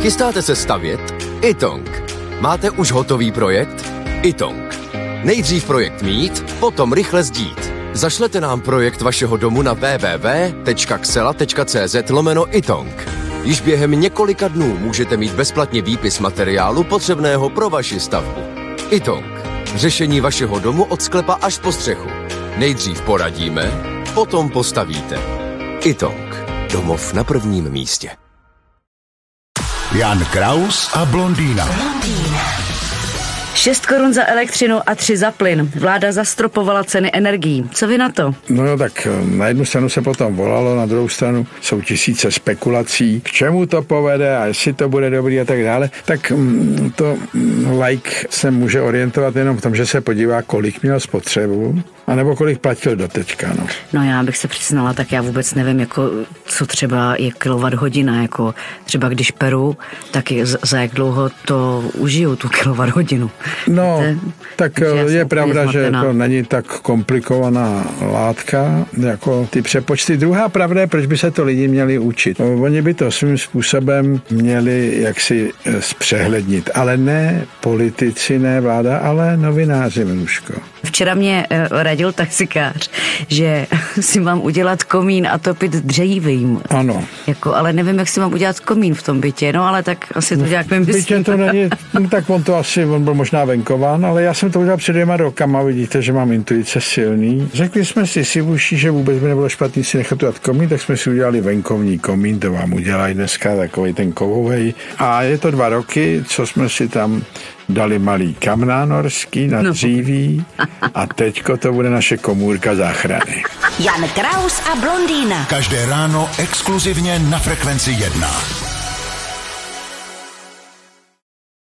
Chystáte se stavět? Itong. Máte už hotový projekt? Itong. Nejdřív projekt mít, potom rychle zdít. Zašlete nám projekt vašeho domu na www.xela.cz lomeno itong. Již během několika dnů můžete mít bezplatně výpis materiálu potřebného pro vaši stavbu. Itong. Řešení vašeho domu od sklepa až po střechu. Nejdřív poradíme, potom postavíte. Itong. Domov na prvním místě. Jan Kraus a blondýna. 6 korun za elektřinu a 3 za plyn. Vláda zastropovala ceny energií. Co vy na to? No jo, tak eh, na jednu stranu se potom volalo, na druhou stranu jsou tisíce spekulací, k čemu to povede a jestli to bude dobrý a tak dále. Tak mm, to mm, like se může orientovat jenom v tom, že se podívá, kolik měl spotřebu, anebo kolik platil do teďka. No. No já bych se přiznala, tak já vůbec nevím, jako, co třeba je kilowatt hodina, jako třeba když peru, tak za jak dlouho to užiju, tu kilowatt hodinu. No, tak Takže eh, je pravda, že to není tak komplikovaná látka jako ty přepočty. Druhá pravda je, proč by se to lidi měli učit. No, Oni by to svým způsobem měli jaksi eh, zpřehlednit, ale ne politici, ne vláda, ale novináři, Miluško. Včera mě eh, radil taxikář, že si mám udělat komín a topit dřevím. Ano. Jako, ale nevím, jak si mám udělat komín v tom bytě, no ale tak asi to nějak Byť vymyslím. to není, no, tak on to asi, on byl možná venkován, ale já jsem to udělal před dvěma rokama, vidíte, že mám intuice silný. Řekli jsme si si uší, že vůbec by nebylo špatný si nechat udělat komín, tak jsme si udělali venkovní komín, to vám udělají dneska takový ten kovovej. A je to dva roky, co jsme si tam dali malý kamna norský na No. dříví a teďko to bude naše komůrka záchrany. Jan Kraus a blondýna. Každé ráno exkluzivně na Frekvenci 1.